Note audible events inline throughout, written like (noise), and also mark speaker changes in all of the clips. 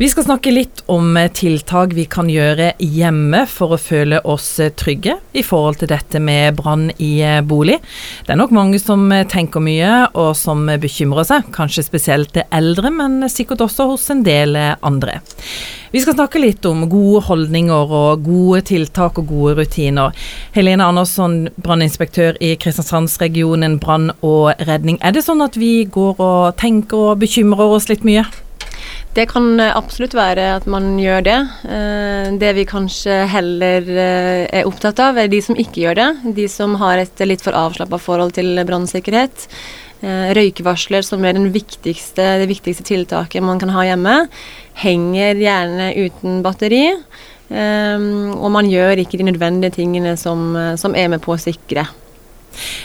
Speaker 1: Vi skal snakke litt om eh, tiltak vi kan gjøre hjemme for å føle oss eh, trygge i forhold til dette med brann i eh, bolig. Det er nok mange som tenker mye og som bekymrer seg, kanskje spesielt til eldre, men sikkert også hos en del andre. Vi skal snakke litt om gode holdninger og gode tiltak og gode rutiner. Helene Andersson, branninspektør i Kristiansandsregionen brann og redning. Er det sånn at vi går og tenker og bekymrer oss litt mye?
Speaker 2: Det kan eh, absolutt være at man gjør det. Eh, det vi kanskje heller eh, er opptatt av, er de som ikke gjør det. De som har et litt for avslappa forhold til brannsikkerhet. Røykevarsler, som er viktigste, det viktigste tiltaket man kan ha hjemme, henger gjerne uten batteri. Og man gjør ikke de nødvendige tingene som, som er med på å sikre.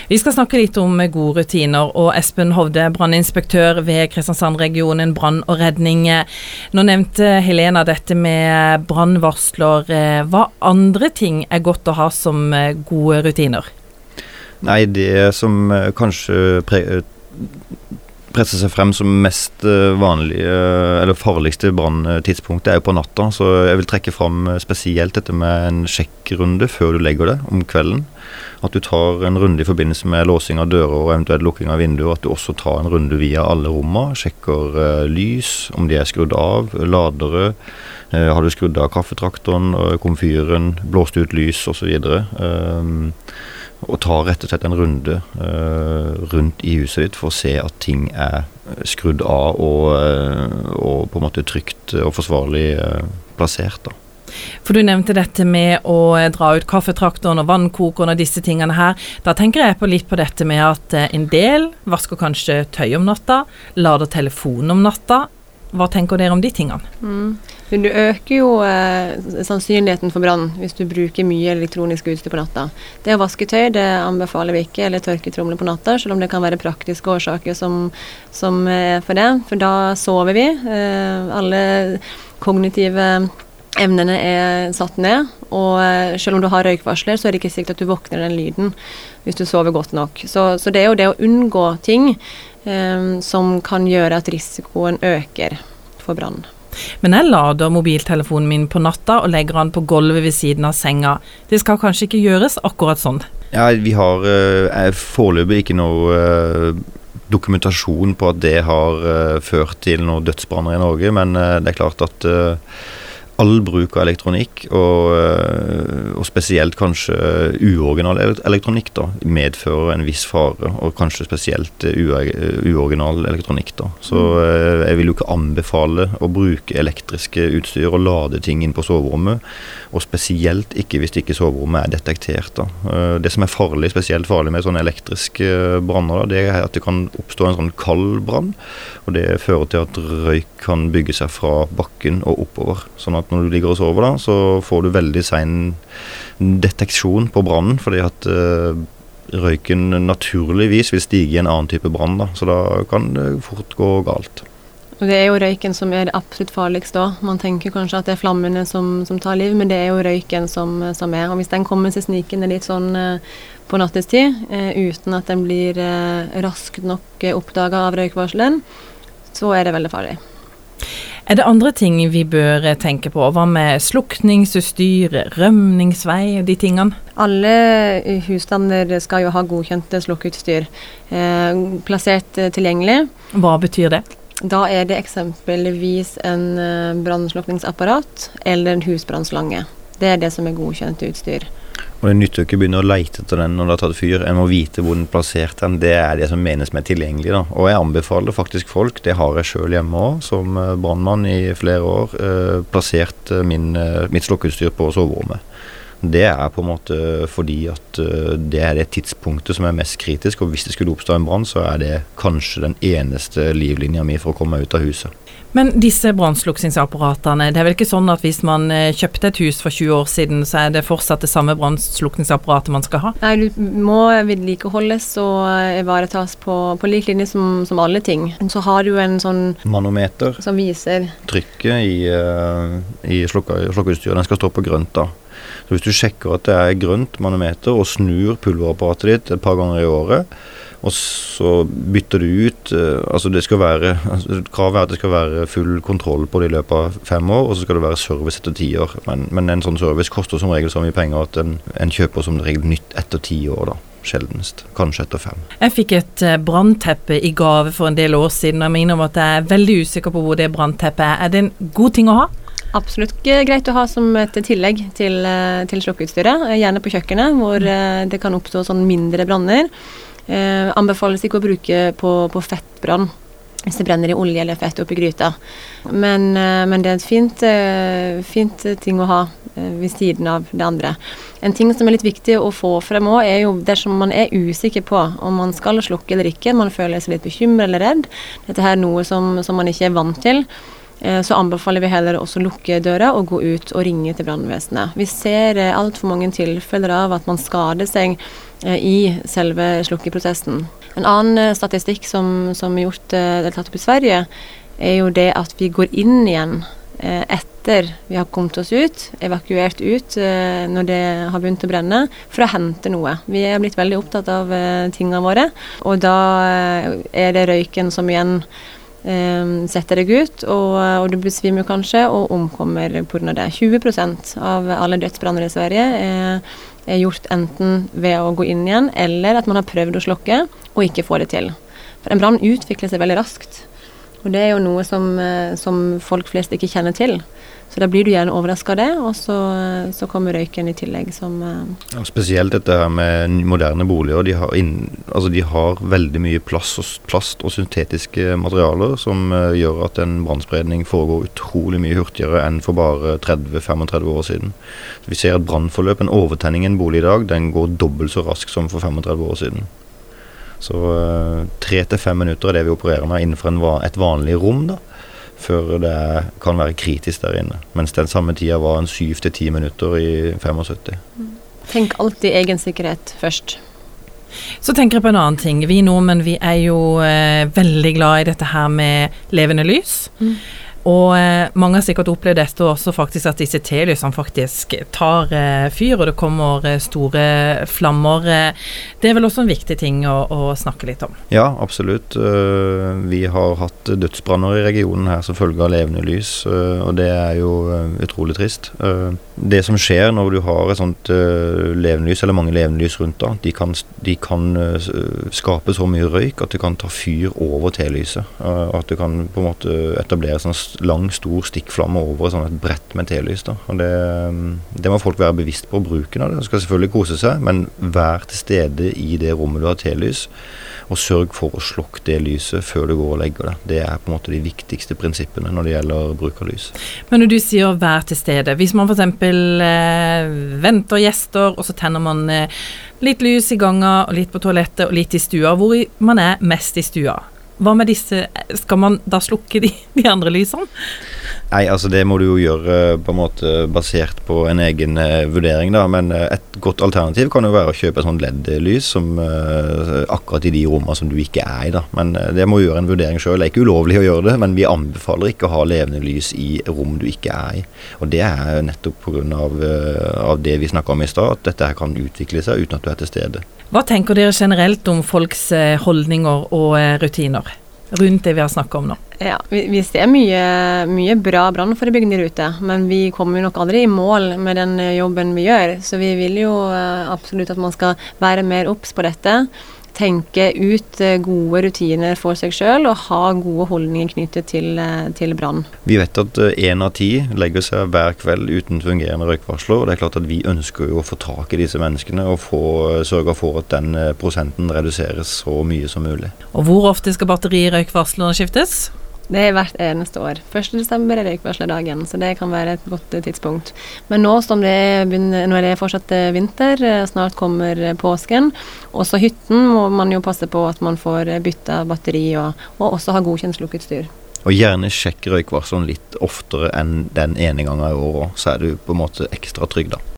Speaker 1: Vi skal snakke litt om gode rutiner, og Espen Hovde, branninspektør ved Kristiansand-regionen brann og redning. Nå nevnte Helena dette med brannvarsler. Hva andre ting er godt å ha som gode rutiner?
Speaker 3: Nei, det som kanskje presser seg frem som mest vanlige, eller farligste branntidspunkt, er jo på natta. Så jeg vil trekke fram spesielt dette med en sjekkrunde før du legger deg om kvelden. At du tar en runde i forbindelse med låsing av dører og eventuelt lukking av vinduer. At du også tar en runde via alle rommene. Sjekker uh, lys, om de er skrudd av, ladere. Uh, har du skrudd av kaffetraktoren, uh, komfyren, blåst ut lys osv. Um, og tar rett og slett en runde uh, rundt i huset ditt for å se at ting er skrudd av og, uh, og på en måte trygt og forsvarlig uh, plassert. da.
Speaker 1: For du nevnte dette med å dra ut kaffetraktoren og vannkokeren og disse tingene her. Da tenker jeg på litt på dette med at eh, en del vasker kanskje tøy om natta, lader telefonen om natta. Hva tenker dere om de tingene? Mm.
Speaker 2: Du øker jo eh, sannsynligheten for brann hvis du bruker mye elektronisk utstyr på natta. Det å vaske tøy det anbefaler vi ikke, eller tørketromler på natta, selv om det kan være praktiske årsaker som, som er for det. For da sover vi. Eh, alle kognitive Evnene er satt ned, og eh, selv om du har røykvarsler, så er det ikke sikkert at du våkner den lyden hvis du sover godt nok. Så, så det er jo det å unngå ting um, som kan gjøre at risikoen øker for brann.
Speaker 1: Men jeg lader mobiltelefonen min på natta og legger den på gulvet ved siden av senga. Det skal kanskje ikke gjøres akkurat sånn?
Speaker 3: Ja, vi har uh, foreløpig ikke noe uh, dokumentasjon på at det har uh, ført til noen dødsbranner i Norge, men det er klart at all bruk av elektronikk, og, eh, og, spesielt kanskje uoriginal elektronikk, da, medfører en viss fare. Og kanskje spesielt uoriginal elektronikk. da. Så eh, jeg vil jo ikke anbefale å bruke elektriske utstyr og lade ting inn på soverommet. Og spesielt ikke hvis ikke soverommet er detektert. da. Eh, det som er farlig, spesielt farlig med sånne elektriske branner, det er at det kan oppstå en sånn kald brann. Og det fører til at røyk kan bygge seg fra bakken og oppover. sånn at at når du ligger og sover, da, så får du veldig sein deteksjon på brannen, fordi at uh, røyken naturligvis vil stige i en annen type brann. Så da kan det fort gå galt.
Speaker 2: Det er jo røyken som er absolutt farligste da. Man tenker kanskje at det er flammene som, som, tar liv, men det er jo røyken som, som er. Og Hvis den kommer seg snikende litt sånn eh, på nattestid, eh, uten at den blir raskt nok oppdaga av røykvarsleren, så er det veldig farlig.
Speaker 1: Er det andre ting vi bør tenke på? Hva med slukningsutstyr, rømningsvei og de tingene?
Speaker 2: Alle husstander skal jo ha godkjente slukkeutstyr eh, plassert eh, tilgjengelig.
Speaker 1: Hva betyr det?
Speaker 2: Da er det eksempelvis en eh, brannslukningsapparat eller en husbrannslange. Det er det som er godkjent utstyr.
Speaker 3: Og Det nytter ikke å begynne å leite etter den når det har tatt fyr. En må vite hvor den er plassert. Den. Det er det som menes med tilgjengelig. Da. Og jeg anbefaler faktisk folk, det har jeg sjøl hjemme òg, som eh, brannmann i flere år, eh, plassert eh, min, eh, mitt slokkeutstyr på soverommet. Det er på en måte fordi at det er det tidspunktet som er mest kritisk. Og hvis det skulle oppstå en brann, så er det kanskje den eneste livlinja mi for å komme meg ut av huset.
Speaker 1: Men disse brannslukningsapparatene, det er vel ikke sånn at hvis man eh, kjøpte et hus for 20 år siden, så er det fortsatt det samme brannslukningsapparatet man skal ha?
Speaker 2: Nei, du må vedlikeholdes og ivaretas på, på lik linje som, som, alle ting. Så har du en sånn
Speaker 3: Manometer.
Speaker 2: Som viser
Speaker 3: Trykket i, uh, i slukkeutstyret. Den skal stå på grønt, da. Så hvis du sjekker at det er grønt manometer og snur pulverapparatet ditt et par ganger i året, Og så bytter du ut uh, Altså det skal være altså, Kravet er at det skal være full kontroll på det i løpet av fem år, og så skal det være service etter ti år. Men, men en sånn service koster som regel så mye penger at en, en kjøper som regel nytt etter ti år, da sjeldnest. Kanskje etter fem.
Speaker 1: Jeg fikk et uh, brannteppe i gave for en del år siden, og jeg minner om at jeg er veldig usikker på hvor det brannteppet er. Er det en god ting å ha?
Speaker 2: Absolutt greit å ha som et tillegg til, til slukkeutstyret. Gjerne på kjøkkenet, hvor det kan oppstå sånn mindre branner. Eh, anbefales ikke å bruke på, på fettbrann hvis det brenner i olje eller fett oppi gryta. Men, eh, men, det er et fint, eh, fint, ting å ha eh, ved siden av det andre. En ting som er litt viktig å få frem òg, er jo dersom man er usikker på om man skal slukke eller ikke, man føler seg litt bekymret eller redd, dette er noe som, som man ikke er vant til, så anbefaler vi heller også å lukke døra og gå ut og ringe til brannvesenet. Vi ser altfor mange tilfeller av at man skader seg i selve slukkeprosessen. En annen eh, statistikk som, som er gjort, eller er tatt opp i Sverige, er jo det at vi går inn igjen eh, etter vi har kommet oss ut, evakuert ut når det har begynt å brenne, for å hente noe. Vi er blitt veldig opptatt av tingene våre, og da er det røyken som igjen setter deg ut, og, og du besvimer kanskje og omkommer pga. det. 20% av alle dødsbranner i Sverige er er gjort enten ved å gå inn igjen, eller at man har prøvd å slokke og ikke får det til. For en brann utvikler seg veldig raskt. Og det er jo noe som, eh, som folk flest ikke kjenner til. Så da blir du gjerne overraska av det, og så, så, kommer røyken i tillegg som eh,
Speaker 3: ja, Spesielt dette her med moderne boliger. De har, inn, altså de har veldig mye plast og, plast og syntetiske materialer som gjør at en brannspredning foregår utrolig mye hurtigere enn for bare 30-35 år siden. Så vi ser at brannforløp, en overtenning i en bolig i dag, den går dobbelt så raskt som for 35 år siden. Så eh, tre til fem minutter er det vi opererer med innenfor en, et vanlig rom. da, Før det kan være kritisk der inne. Mens den samme tida var en syv til ti minutter i 75. Mm.
Speaker 2: Tenk alltid egen sikkerhet først.
Speaker 1: Så tenker jeg på en annen ting. Vi nordmenn vi er jo eh, veldig glad i dette her med levende lys. Mm. Og eh, mange har sikkert opplevd dette også, faktisk at disse telysene faktisk tar eh, fyr, og det kommer eh, store flammer. Eh, det er vel også en viktig ting å, å snakke litt om?
Speaker 3: Ja, absolutt. Uh, vi har hatt dødsbranner i regionen her som følge av levende lys, uh, og det er jo uh, utrolig trist. Det som skjer når du har et sånt levende lys, eller mange levende rundt da, de kan, de kan skape så mye røyk at det kan ta fyr over telyset. at det kan på en måte etablere sånn lang, stor stikkflamme over sånn et brett med telys. da. Og det, det, må folk være bevisst på bruken av det. De skal selvfølgelig kose seg, men vær til stede i det rommet du har telys. Og sørg for å slokke det lyset før du går og legger deg. Det er på en måte de viktigste prinsippene når det gjelder bruk av lys.
Speaker 1: Men når du sier vær til stede, hvis man f.eks. Eh, venter gjester, og så tenner man eh, litt lys i ganga, og litt på toalettet og litt i stua, hvor man er mest i stua. Hva med disse Skal man da slukke de, (laughs) de, andre lysene?
Speaker 3: Nei, altså det må du jo gjøre på en måte basert på en egen uh, vurdering, da. Men uh, et godt alternativ kan jo være å kjøpe et sånt LED-lys som uh, akkurat i de rommene som du ikke er i, da. Men det må gjøre en vurdering sjøl. Det er ikke ulovlig å gjøre det, men vi anbefaler ikke å ha levende lys i rom du ikke er i. Og det er nettopp pga. Av, av det vi snakka om i stad, at dette her kan utvikle seg uten at du er til stede.
Speaker 1: Hva tenker dere generelt om folks eh, holdninger og eh, rutiner rundt det vi har snakka om nå?
Speaker 2: Ja, vi, vi ser mye, mye bra brannforebyggende der ute, men vi kommer nok aldri i mål med den eh, jobben vi gjør. Så vi vil jo absolutt at man skal være mer obs på dette tenke ut eh, gode rutiner for seg sjøl og ha gode holdninger knyttet til, eh, til brann.
Speaker 3: Vi vet at én eh, av ti legger seg hver kveld uten fungerende røykvarsler. og det er klart at Vi ønsker jo å få tak i disse menneskene og få, sørge for at den prosenten reduseres så mye som mulig.
Speaker 1: Og Hvor ofte skal batterirøykvarslene skiftes?
Speaker 2: Det er hvert eneste år. 1.12. er røykvarslerdagen, så det kan være et godt tidspunkt. Men nå som det er, nå er det fortsatt eh, vinter, eh, snart kommer påsken. Også hytten må man jo passe på at man får bytta batteri, og, og også ha godkjent slukkeutstyr.
Speaker 3: Og gjerne sjekk røykvarsleren litt oftere enn den ene gangen i året, så er du på en måte ekstra trygg, da.